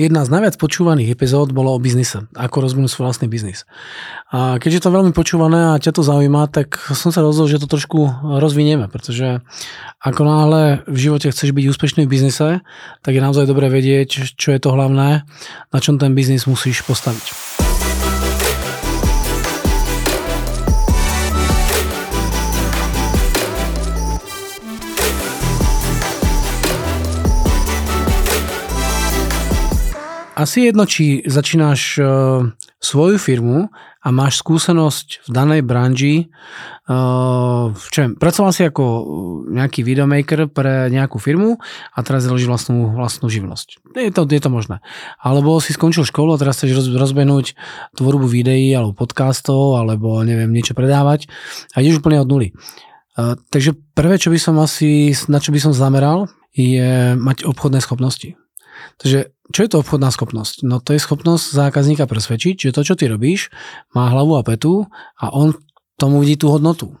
jedna z najviac počúvaných epizód bolo o biznise, ako rozvinúť svoj vlastný biznis. A keďže je to veľmi počúvané a ťa to zaujíma, tak som sa rozhodol, že to trošku rozvinieme, pretože ako náhle v živote chceš byť úspešný v biznise, tak je naozaj dobré vedieť, čo je to hlavné, na čom ten biznis musíš postaviť. Asi jedno, či začínaš uh, svoju firmu a máš skúsenosť v danej branži. Uh, čo pracoval si ako nejaký videomaker pre nejakú firmu a teraz založíš vlastnú, vlastnú živnosť. Je to, je to možné. Alebo si skončil školu a teraz chceš roz, rozbehnúť tvorbu videí alebo podcastov alebo neviem, niečo predávať a ideš úplne od nuly. Uh, takže prvé, čo by som asi, na čo by som zameral, je mať obchodné schopnosti. Takže čo je to obchodná schopnosť? No to je schopnosť zákazníka presvedčiť, že to, čo ty robíš, má hlavu a petu a on tomu vidí tú hodnotu.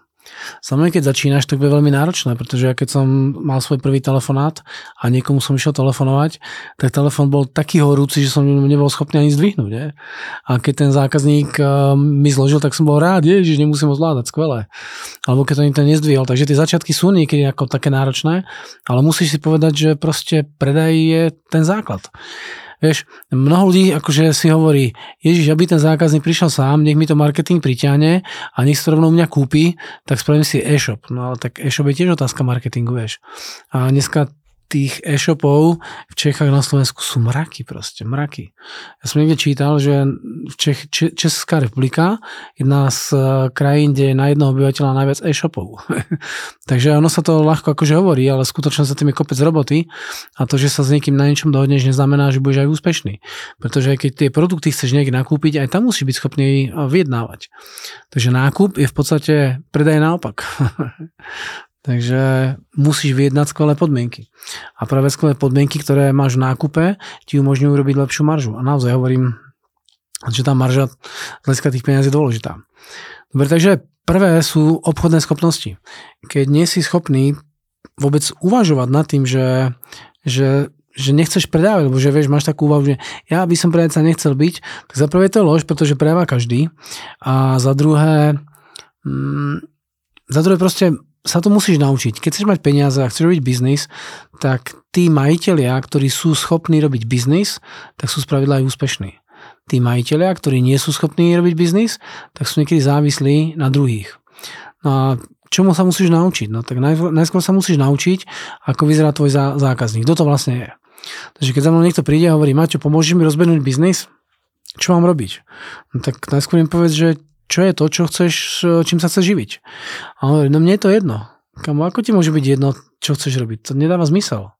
Samozrejme, keď začínaš, tak bude veľmi náročné, pretože ja keď som mal svoj prvý telefonát a niekomu som išiel telefonovať, tak telefon bol taký horúci, že som nebol schopný ani zdvihnúť. Je? A keď ten zákazník eh, mi zložil, tak som bol rád, že nemusím ho zvládať, skvelé. Alebo keď to nikto nezdvihol. Takže tie začiatky sú niekedy ako také náročné, ale musíš si povedať, že proste predaj je ten základ. Vieš, mnoho ľudí akože si hovorí, Ježiš, aby ten zákazník prišiel sám, nech mi to marketing priťahne a nech si to rovno u mňa kúpi, tak spravím si e-shop. No ale tak e-shop je tiež otázka marketingu, vieš. A dneska tých e-shopov v Čechách na Slovensku sú mraky proste, mraky. Ja som niekde čítal, že Čech, Česká republika jedna z e, krajín, kde je na jedného obyvateľa najviac e-shopov. Takže ono sa to ľahko akože hovorí, ale skutočne sa tým je kopec roboty a to, že sa s niekým na niečom dohodneš, neznamená, že budeš aj úspešný. Pretože keď tie produkty chceš niekde nakúpiť, aj tam musíš byť schopný vyjednávať. Takže nákup je v podstate predaj naopak. Takže musíš vyjednať skvelé podmienky. A práve skvelé podmienky, ktoré máš v nákupe, ti umožňujú robiť lepšiu maržu. A naozaj hovorím, že tá marža z hľadiska tých peniazí je dôležitá. Dobre, takže prvé sú obchodné schopnosti. Keď nie si schopný vôbec uvažovať nad tým, že, že že nechceš predávať, lebo že vieš, máš takú úvahu, že ja by som predajca nechcel byť, tak za prvé to je lož, pretože predáva každý a za druhé mm, za druhé proste sa to musíš naučiť. Keď chceš mať peniaze a chceš robiť biznis, tak tí majiteľia, ktorí sú schopní robiť biznis, tak sú spravidla aj úspešní. Tí majiteľia, ktorí nie sú schopní robiť biznis, tak sú niekedy závislí na druhých. No a čomu sa musíš naučiť? No tak najskôr sa musíš naučiť, ako vyzerá tvoj zákazník. Kto to vlastne je? Takže keď za mnou niekto príde a hovorí, Maťo, pomôžeš mi rozbehnúť biznis? Čo mám robiť? No tak najskôr im povedz, že čo je to, čo chceš, čím sa chceš živiť. A on hovorí, no mne je to jedno. Kamo, ako ti môže byť jedno, čo chceš robiť? To nedáva zmysel.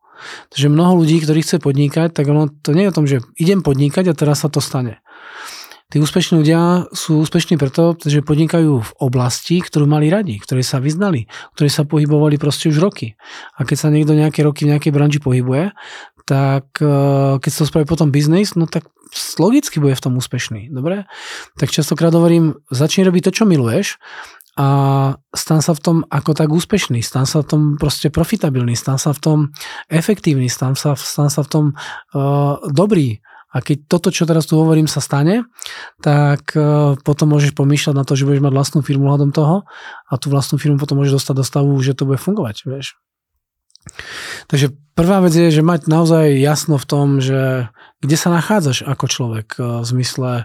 Takže mnoho ľudí, ktorí chce podnikať, tak ono to nie je o tom, že idem podnikať a teraz sa to stane. Tí úspešní ľudia sú úspešní preto, že podnikajú v oblasti, ktorú mali radi, ktoré sa vyznali, ktoré sa pohybovali proste už roky. A keď sa niekto nejaké roky v nejakej branži pohybuje, tak e, keď sa spraví potom biznis, no tak logicky bude v tom úspešný. Dobre? Tak častokrát hovorím, začni robiť to, čo miluješ a stan sa v tom ako tak úspešný, stan sa v tom proste profitabilný, stan sa v tom efektívny, stan sa, stan sa v tom uh, dobrý a keď toto, čo teraz tu hovorím, sa stane, tak e, potom môžeš pomýšľať na to, že budeš mať vlastnú firmu hľadom toho a tú vlastnú firmu potom môžeš dostať do stavu, že to bude fungovať, vieš. Takže prvá vec je, že mať naozaj jasno v tom, že kde sa nachádzaš ako človek e, v zmysle e,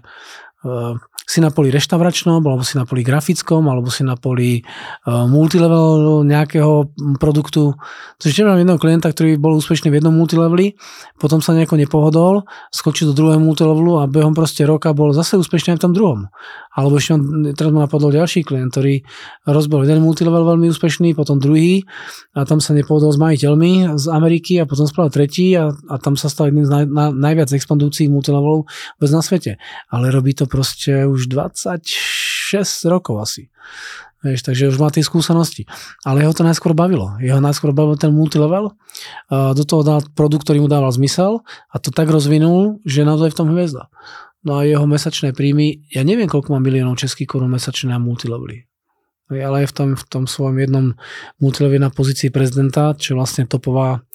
si na poli reštauračnom, alebo si na poli grafickom, alebo si na poli uh, multilevel nejakého produktu. Takže mám jedného klienta, ktorý bol úspešný v jednom multileveli, potom sa nejako nepohodol, skočil do druhého multilevelu a behom proste roka bol zase úspešný aj v tom druhom. Alebo ešte teraz ma napadol ďalší klient, ktorý rozbil jeden multilevel veľmi úspešný, potom druhý a tam sa nepohodol s majiteľmi z Ameriky a potom spravil tretí a, a tam sa stal jedným z naj, na, najviac expandujúcich multilevelov vôbec na svete. Ale robí to proste už 26 rokov asi. Vieš, takže už má tie skúsenosti. Ale jeho to najskôr bavilo. Jeho najskôr bavil ten multilevel. Do toho dal produkt, ktorý mu dával zmysel a to tak rozvinul, že naozaj v tom hviezda. No a jeho mesačné príjmy, ja neviem, koľko má miliónov českých korún mesačné na multilevely. Ale je v tom, v tom svojom jednom multileveli na pozícii prezidenta, čo je vlastne topová,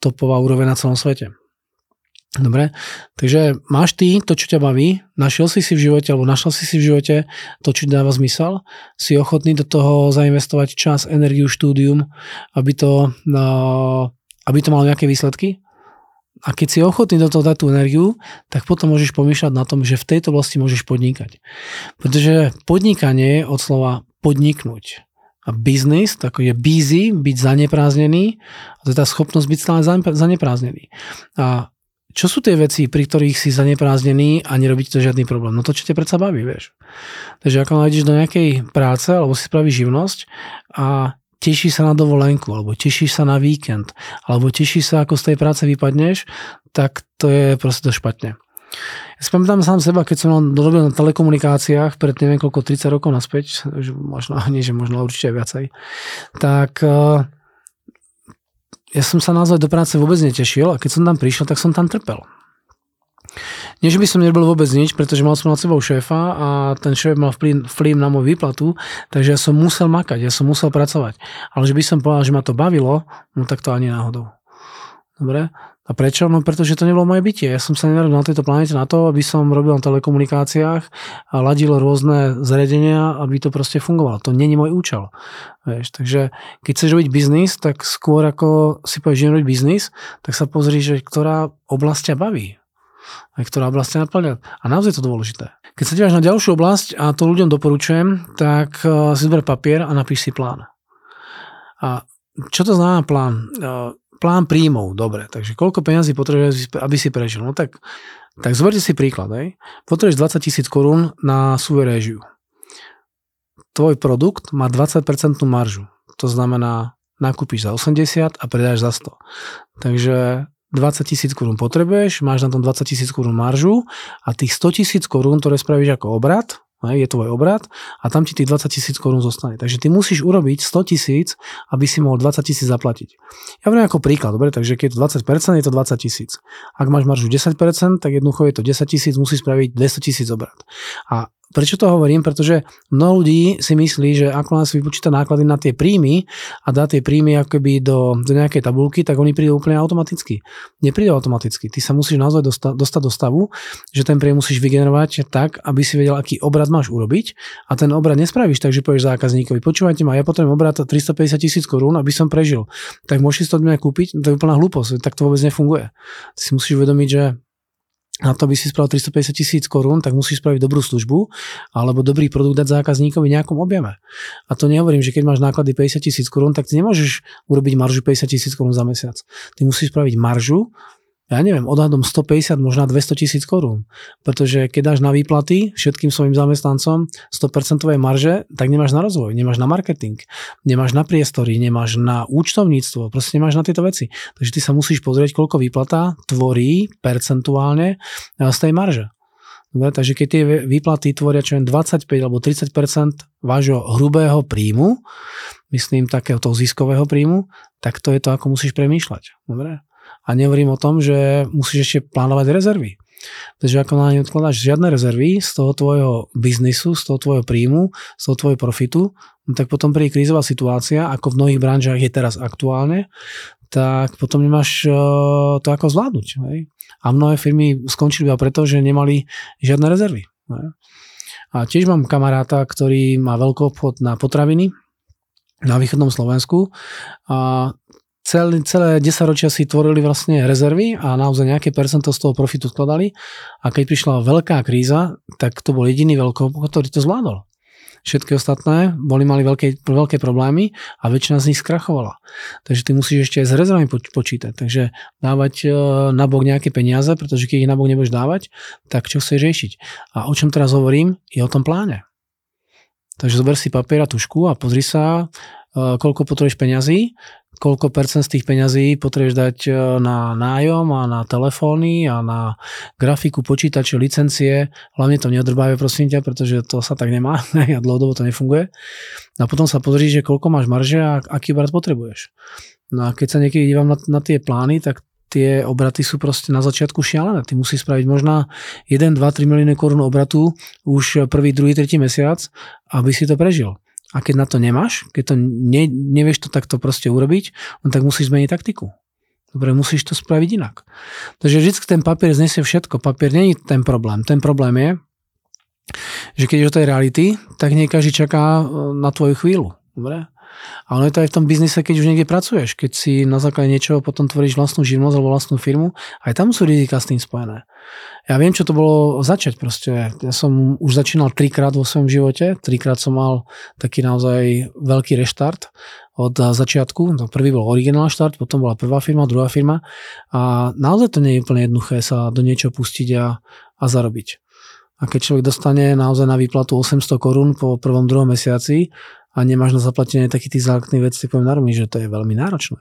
topová úroveň na celom svete. Dobre, takže máš ty to, čo ťa baví, našiel si si v živote, alebo našla si si v živote to, čo dáva zmysel, si ochotný do toho zainvestovať čas, energiu, štúdium, aby to, no, aby to malo nejaké výsledky. A keď si ochotný do toho dať tú energiu, tak potom môžeš pomýšľať na tom, že v tejto oblasti môžeš podnikať. Pretože podnikanie je od slova podniknúť. A biznis, tak je busy, byť zanepráznený, a to je tá schopnosť byť stále zanepráznený. A čo sú tie veci, pri ktorých si zanepráznený a nerobíte to žiadny problém? No to, čo ťa predsa baví, vieš. Takže ako nájdeš do nejakej práce, alebo si spravíš živnosť a tešíš sa na dovolenku, alebo tešíš sa na víkend, alebo tešíš sa, ako z tej práce vypadneš, tak to je proste to špatne. Ja si pamätám sám seba, keď som robil na telekomunikáciách pred neviem koľko, 30 rokov naspäť, možno, nie, že možno určite viacej, tak eh, ja som sa naozaj do práce vôbec netešil a keď som tam prišiel, tak som tam trpel. Nie, že by som nerobil vôbec nič, pretože mal som nad sebou šéfa a ten šéf mal vplyv, vplyv na moju výplatu, takže ja som musel makať, ja som musel pracovať. Ale že by som povedal, že ma to bavilo, no tak to ani náhodou. Dobre? A prečo? No pretože to nebolo moje bytie. Ja som sa nenarodil na tejto planete na to, aby som robil na telekomunikáciách a ladil rôzne zariadenia, aby to proste fungovalo. To není môj účel. Vieš, takže keď chceš robiť biznis, tak skôr ako si povieš, že robiť biznis, tak sa pozri, že ktorá oblasť ťa baví. Aj ktorá oblasť ťa naplňa. A naozaj je to dôležité. Keď sa díváš na ďalšiu oblasť, a to ľuďom doporučujem, tak eh, si zober papier a napíš si plán. A čo to znamená plán? Plán príjmov, dobre, takže koľko peniazí potrebuješ, aby si prežil? No tak, tak zoberte si príklad, hej. Potrebuješ 20 tisíc korún na svoju réžiu. Tvoj produkt má 20% maržu. To znamená, nakúpiš za 80 a predáš za 100. Takže 20 tisíc korún potrebuješ, máš na tom 20 tisíc korún maržu a tých 100 tisíc korún, ktoré spravíš ako obrad, je tvoj obrad a tam ti tých 20 tisíc korún zostane. Takže ty musíš urobiť 100 tisíc, aby si mohol 20 tisíc zaplatiť. Ja hovorím ako príklad, dobre, takže keď je to 20%, je to 20 tisíc. Ak máš maržu 10%, tak jednoducho je to 10 tisíc, musíš spraviť 200 tisíc obrad. A Prečo to hovorím? Pretože mnoho ľudí si myslí, že ako si vypočíta náklady na tie príjmy a dá tie príjmy akoby do, do nejakej tabulky, tak oni prídu úplne automaticky. Neprídu automaticky. Ty sa musíš naozaj dosta, dostať do stavu, že ten príjem musíš vygenerovať tak, aby si vedel, aký obrad máš urobiť a ten obrad nespravíš tak, že povieš zákazníkovi, počúvajte ma, ja potrebujem obrad 350 tisíc korún, aby som prežil. Tak môžeš to od mňa kúpiť, to je úplná hlúposť, tak to vôbec nefunguje. Ty si musíš uvedomiť, že na to, aby si spravil 350 tisíc korún, tak musíš spraviť dobrú službu alebo dobrý produkt dať zákazníkovi v nejakom objeme. A to nehovorím, že keď máš náklady 50 tisíc korún, tak ty nemôžeš urobiť maržu 50 tisíc korún za mesiac. Ty musíš spraviť maržu, ja neviem, odhadom 150, možno 200 tisíc korún. Pretože keď dáš na výplaty všetkým svojim zamestnancom 100% marže, tak nemáš na rozvoj, nemáš na marketing, nemáš na priestory, nemáš na účtovníctvo, proste nemáš na tieto veci. Takže ty sa musíš pozrieť, koľko výplata tvorí percentuálne eh, z tej marže. Dobre, takže keď tie výplaty tvoria čo len 25 alebo 30% vášho hrubého príjmu, myslím takého toho ziskového príjmu, tak to je to, ako musíš premýšľať. Dobre? A nehovorím o tom, že musíš ešte plánovať rezervy. Takže ako na ne odkladáš žiadne rezervy z toho tvojho biznisu, z toho tvojho príjmu, z toho tvojho profitu, no tak potom príde krízová situácia, ako v mnohých branžiach je teraz aktuálne, tak potom nemáš eh, to ako zvládnuť. Hej? A mnohé firmy skončili iba preto, že nemali žiadne rezervy. Hej? A tiež mám kamaráta, ktorý má veľký obchod na potraviny na východnom Slovensku a celé, celé 10 ročia si tvorili vlastne rezervy a naozaj nejaké percento z toho profitu skladali a keď prišla veľká kríza, tak to bol jediný veľký ktorý to zvládol. Všetky ostatné boli mali veľké, veľké problémy a väčšina z nich skrachovala. Takže ty musíš ešte aj s rezervami počítať. Takže dávať e, na bok nejaké peniaze, pretože keď ich na bok nebudeš dávať, tak čo chceš riešiť. A o čom teraz hovorím, je o tom pláne. Takže zober si papier a tušku a pozri sa, koľko potrebuješ peňazí koľko percent z tých peňazí potrebuješ dať e, na nájom a na telefóny a na grafiku, počítače, licencie. Hlavne to neodrbávaj, prosím ťa, pretože to sa tak nemá a dlhodobo to nefunguje. A potom sa pozri, že koľko máš marže a aký obrat potrebuješ. No a keď sa niekedy dívam na, na tie plány, tak tie obraty sú proste na začiatku šialené. Ty musíš spraviť možná 1, 2, 3 milióny korún obratu už prvý, druhý, tretí mesiac, aby si to prežil. A keď na to nemáš, keď to ne, nevieš to takto proste urobiť, no tak musíš zmeniť taktiku. Dobre, musíš to spraviť inak. Takže vždy ten papier znesie všetko. Papier není ten problém. Ten problém je, že keď je do tej reality, tak nie každý čaká e, na tvoju chvíľu. Dobre? A ono je to aj v tom biznise, keď už niekde pracuješ, keď si na základe niečoho potom tvoríš vlastnú živnosť alebo vlastnú firmu, aj tam sú rizika s tým spojené. Ja viem, čo to bolo začať proste. Ja som už začínal trikrát vo svojom živote, trikrát som mal taký naozaj veľký reštart od začiatku. To prvý bol originál štart, potom bola prvá firma, druhá firma a naozaj to nie je úplne jednoduché sa do niečo pustiť a, a zarobiť. A keď človek dostane naozaj na výplatu 800 korún po prvom, druhom mesiaci a nemáš na zaplatenie taký tých základných vecí, poviem na že to je veľmi náročné.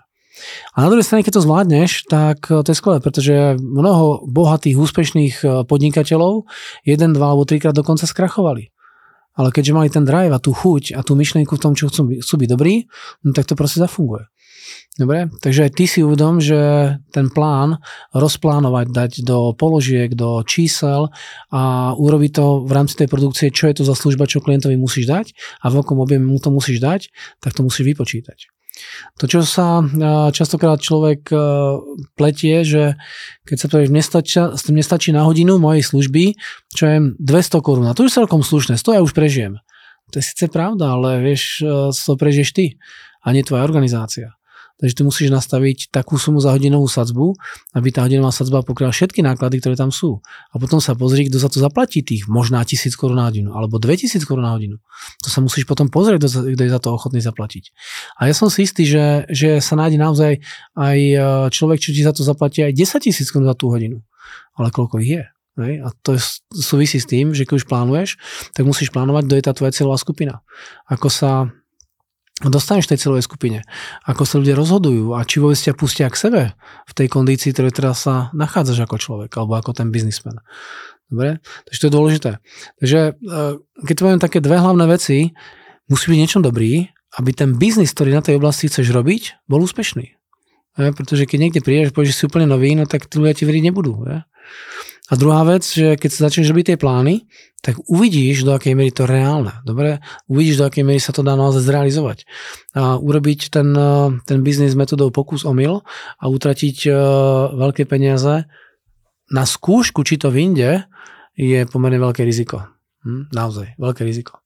A na druhej strane, keď to zvládneš, tak to je skvelé, pretože mnoho bohatých, úspešných podnikateľov jeden, dva alebo trikrát dokonca skrachovali. Ale keďže mali ten drive a tú chuť a tú myšlienku v tom, čo chcú, chcú byť dobrí, no tak to proste zafunguje. Dobre, takže ty si uvedom, že ten plán rozplánovať, dať do položiek, do čísel a urobiť to v rámci tej produkcie, čo je to za služba, čo klientovi musíš dať a v akom objeme mu to musíš dať, tak to musíš vypočítať. To, čo sa častokrát človek pletie, že keď sa povie, nestačí, nestačí na hodinu mojej služby, čo je 200 korún. A to už celkom slušné, 100 ja už prežijem. To je síce pravda, ale vieš, to prežiješ ty a nie tvoja organizácia. Takže ty musíš nastaviť takú sumu za hodinovú sadzbu, aby tá hodinová sadzba pokryla všetky náklady, ktoré tam sú. A potom sa pozri, kto za to zaplatí tých možná 1000 korún na hodinu, alebo 2000 korún na hodinu. To sa musíš potom pozrieť, kto, je za to ochotný zaplatiť. A ja som si istý, že, že sa nájde naozaj aj e, človek, čo ti za to zaplatí aj 10 tisíc korún za tú hodinu. Ale koľko ich je? A to je, súvisí s tým, že keď už plánuješ, tak musíš plánovať, kto je tá tvoja cieľová skupina. Ako sa dostaneš tej celovej skupine. Ako sa ľudia rozhodujú a či vôbec ťa pustia k sebe v tej kondícii, ktoré teraz sa nachádzaš ako človek alebo ako ten biznismen. Dobre? Takže to je dôležité. Takže e, keď poviem také dve hlavné veci, musí byť niečo dobrý, aby ten biznis, ktorý na tej oblasti chceš robiť, bol úspešný. Je? Pretože keď niekde prídeš povieš, že si úplne nový, no tak tí ľudia ti veriť nebudú. Je? A druhá vec, že keď sa začneš robiť tie plány, tak uvidíš, do akej miery to reálne. Dobre? Uvidíš, do akej miery sa to dá naozaj zrealizovať. A urobiť ten, ten biznis metodou pokus omyl a utratiť uh, veľké peniaze na skúšku, či to vyjde, je pomerne veľké riziko. Hm? Naozaj, veľké riziko.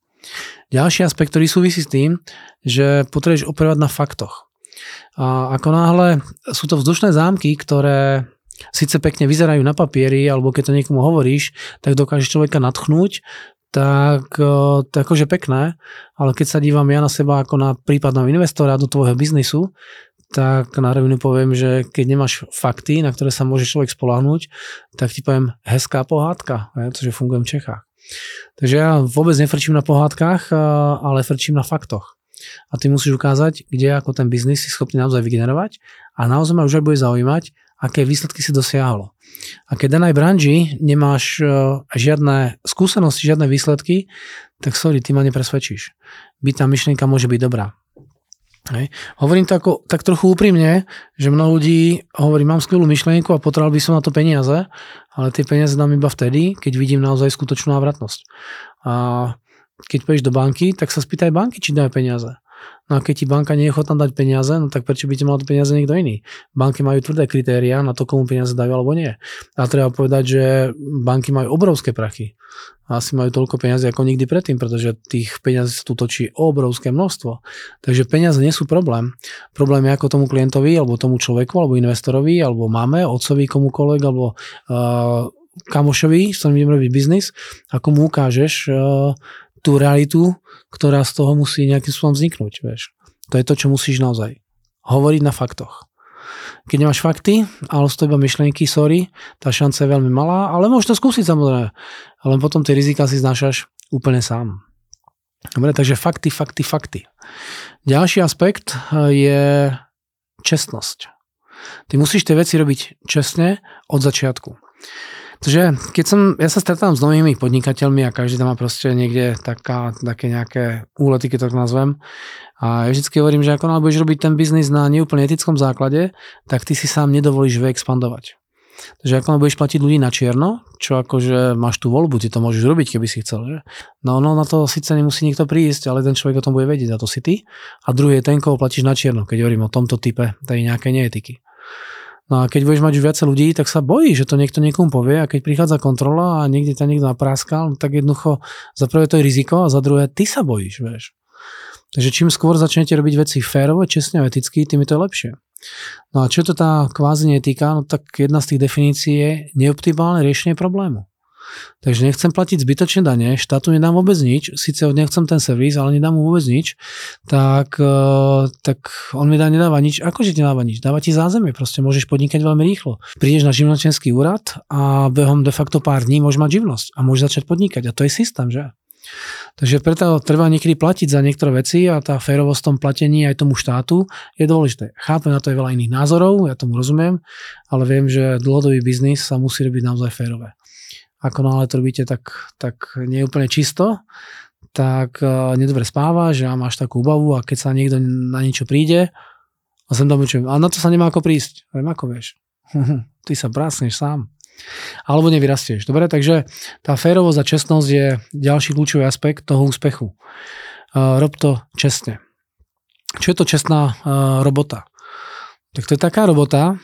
Ďalší aspekt, ktorý súvisí s tým, že potrebuješ operovať na faktoch. A ako náhle sú to vzdušné zámky, ktoré síce pekne vyzerajú na papieri, alebo keď to niekomu hovoríš, tak dokážeš človeka natchnúť, tak e, to akože pekné, ale keď sa dívam ja na seba ako na prípadného investora do tvojho biznisu, tak na rovinu poviem, že keď nemáš fakty, na ktoré sa môže človek spolahnuť, tak ti poviem hezká pohádka, pretože fungujem v Čechách. Takže ja vôbec nefrčím na pohádkach, e, ale frčím na faktoch. A ty musíš ukázať, kde ako ten biznis si schopný naozaj vygenerovať a naozaj ma už aj bude zaujímať, aké výsledky si dosiahlo. A keď danej branži nemáš e, žiadne skúsenosti, žiadne výsledky, tak sorry, ty ma nepresvedčíš. Byť tá myšlienka môže byť dobrá. Hej. Hovorím to ako, tak trochu úprimne, že mnoho ľudí hovorí, mám skvelú myšlienku a potreboval by som na to peniaze, ale tie peniaze dám iba vtedy, keď vidím naozaj skutočnú návratnosť. A keď pôjdeš do banky, tak sa spýtaj banky, či dajú peniaze. No a keď ti banka nie je ochotná dať peniaze, no tak prečo by ti mal dať peniaze niekto iný? Banky majú tvrdé kritéria na to, komu peniaze dajú alebo nie. A treba povedať, že banky majú obrovské prachy. Asi majú toľko peniazy ako nikdy predtým, pretože tých peniazí sa tu točí obrovské množstvo. Takže peniaze nie sú problém. Problém je ako tomu klientovi, alebo tomu človeku, alebo investorovi, alebo máme, otcovi, komukoľvek, alebo uh, kamošovi, s ktorým idem robiť biznis, ako mu ukážeš uh, tú realitu, ktorá z toho musí nejakým spôsobom vzniknúť. Vieš. To je to, čo musíš naozaj hovoriť na faktoch. Keď nemáš fakty, ale z iba myšlienky, sorry, tá šanca je veľmi malá, ale môžeš to skúsiť samozrejme. Ale potom tie rizika si znášaš úplne sám. Dobre, takže fakty, fakty, fakty. Ďalší aspekt eh, je čestnosť. Ty musíš tie veci robiť čestne od začiatku. Takže keď som, ja sa stretám s novými podnikateľmi a každý tam má proste niekde taká, také nejaké úlety, keď to nazvem. A ja vždy hovorím, že ako budeš robiť ten biznis na neúplne etickom základe, tak ty si sám nedovolíš vyexpandovať. Takže ako budeš platiť ľudí na čierno, čo akože máš tú voľbu, ty to môžeš robiť, keby si chcel. Že? No, no na to síce nemusí nikto prísť, ale ten človek o tom bude vedieť, a to si ty. A druhý je ten, koho platíš na čierno, keď hovorím o tomto type tej nejakej neetiky. No a keď budeš mať už viacej ľudí, tak sa bojí, že to niekto niekomu povie a keď prichádza kontrola a niekde ťa niekto napráskal, no tak jednoducho za prvé to je riziko a za druhé ty sa bojíš, vieš. Takže čím skôr začnete robiť veci férovo, čestne a eticky, tým je to lepšie. No a čo to tá kvázi netýka, no tak jedna z tých definícií je neoptimálne riešenie problému. Takže nechcem platiť zbytočne dane, štátu nedám vôbec nič, síce nechcem ten servis, ale nedám mu vôbec nič, tak, eh, tak on mi dá, nedáva nič. Akože ti nedáva nič? Dáva ti zázemie, proste môžeš podnikať veľmi rýchlo. Prídeš na živnostenský úrad a behom de facto pár dní môžeš mať živnosť a môžeš začať podnikať. A to je systém, že? Takže preto treba niekedy platiť za niektoré veci a tá férovosť v tom platení aj tomu štátu je dôležité. Chápem na to je veľa iných názorov, ja tomu rozumiem, ale viem, že dlhodobý biznis sa musí robiť naozaj férové. Ako náhle to robíte tak, tak nie je úplne čisto, tak uh, nedobre spávaš a máš takú obavu a keď sa niekto na niečo príde a sem tam učím, ale na to sa nemá ako prísť. Viem, ako vieš. Ty sa prásneš sám alebo nevyrastieš. Dobre, takže tá férovosť a čestnosť je ďalší kľúčový aspekt toho úspechu. Uh, rob to čestne. Čo je to čestná uh, robota? Tak to je taká robota,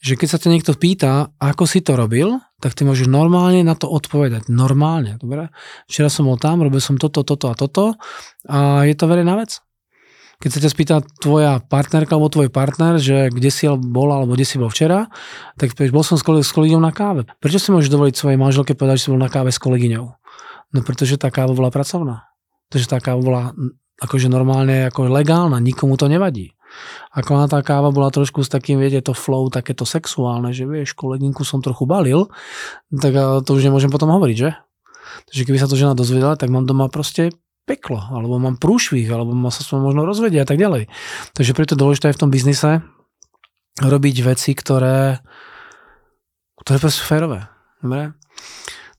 že keď sa ťa niekto pýta, ako si to robil, tak ty môžeš normálne na to odpovedať. Normálne, dobre? Včera som bol tam, robil som toto, toto a toto a je to verejná vec keď sa ťa spýta tvoja partnerka alebo tvoj partner, že kde si bol alebo kde si bol včera, tak povieš, bol som s, s kolegyňou na káve. Prečo si môžeš dovoliť svojej manželke povedať, že si bol na káve s kolegyňou? No pretože tá káva bola pracovná. Pretože tá káva bola akože normálne ako legálna, nikomu to nevadí. Ako na tá káva bola trošku s takým, viete, to flow takéto sexuálne, že vieš, kolegynku som trochu balil, tak to už nemôžem potom hovoriť, že? Takže keby sa to žena dozvedela, tak mám doma proste peklo, alebo mám prúšvih, alebo ma sa s možno rozvedia a tak ďalej. Takže preto je dôležité aj v tom biznise robiť veci, ktoré, ktoré sú férové. Dobre?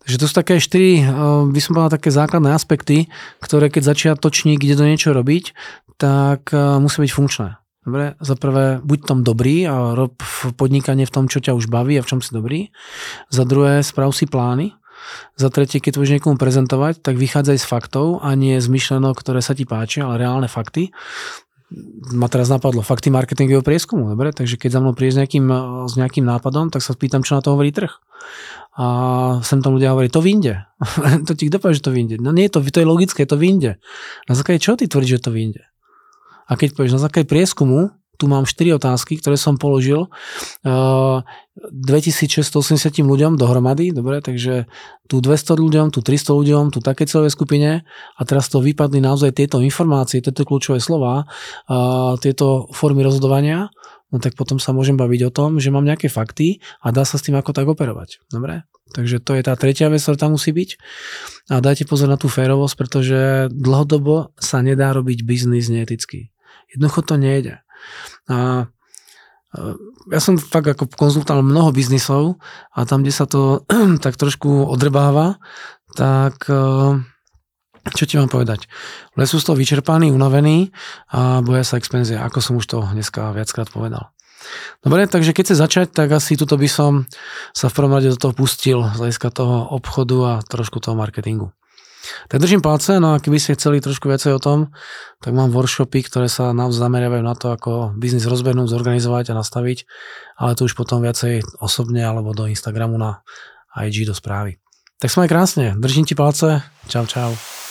Takže to sú také štyri, eh, by som povedal, také základné aspekty, ktoré keď začiatočník ide do niečo robiť, tak eh, musí byť funkčné. Dobre, za prvé, buď tom dobrý a rob podnikanie v tom, čo ťa už baví a v čom si dobrý. Za druhé, sprav si plány, za tretie, keď to budeš niekomu prezentovať, tak vychádzaj z faktov a nie z myšlenok, ktoré sa ti páčia, ale reálne fakty. Ma teraz napadlo fakty marketingového prieskumu, dobre? Takže keď za mnou príde s nejakým, s nejakým nápadom, tak sa spýtam, čo na to hovorí trh. A sem tam ľudia hovorí, to vyjde. to ti kto povie, že to vyjde? No nie, to, to je logické, to vyjde. Na základe čo ty tvrdíš, že to vyjde? A keď povieš na základe prieskumu, tu mám 4 otázky, ktoré som položil uh, 2680 ľuďom dohromady, dobre, takže tu 200 ľuďom, tu 300 ľuďom, tu také celé skupine a teraz to vypadli naozaj tieto informácie, tieto kľúčové slova, uh, tieto formy rozhodovania, no tak potom sa môžem baviť o tom, že mám nejaké fakty a dá sa s tým ako tak operovať. Dobre? Takže to je tá tretia vec, ktorá tam musí byť. A dajte pozor na tú férovosť, pretože dlhodobo sa nedá robiť biznis neeticky. Jednoducho to nejde. A ja som fakt ako konzultoval mnoho biznisov a tam, kde sa to tak trošku odrbáva, tak čo ti mám povedať? Ľudia sú z toho vyčerpaní, unavení a boja sa expenzie, ako som už to dneska viackrát povedal. Dobre, takže keď chce začať, tak asi tuto by som sa v prvom rade do toho pustil z hľadiska toho obchodu a trošku toho marketingu. Tak držím palce, no a keby ste chceli trošku viacej o tom, tak mám workshopy, ktoré sa naozaj zameriavajú na to, ako biznis rozbehnúť, zorganizovať a nastaviť, ale to už potom viacej osobne alebo do Instagramu na IG do správy. Tak sme krásne, držím ti palce, čau čau.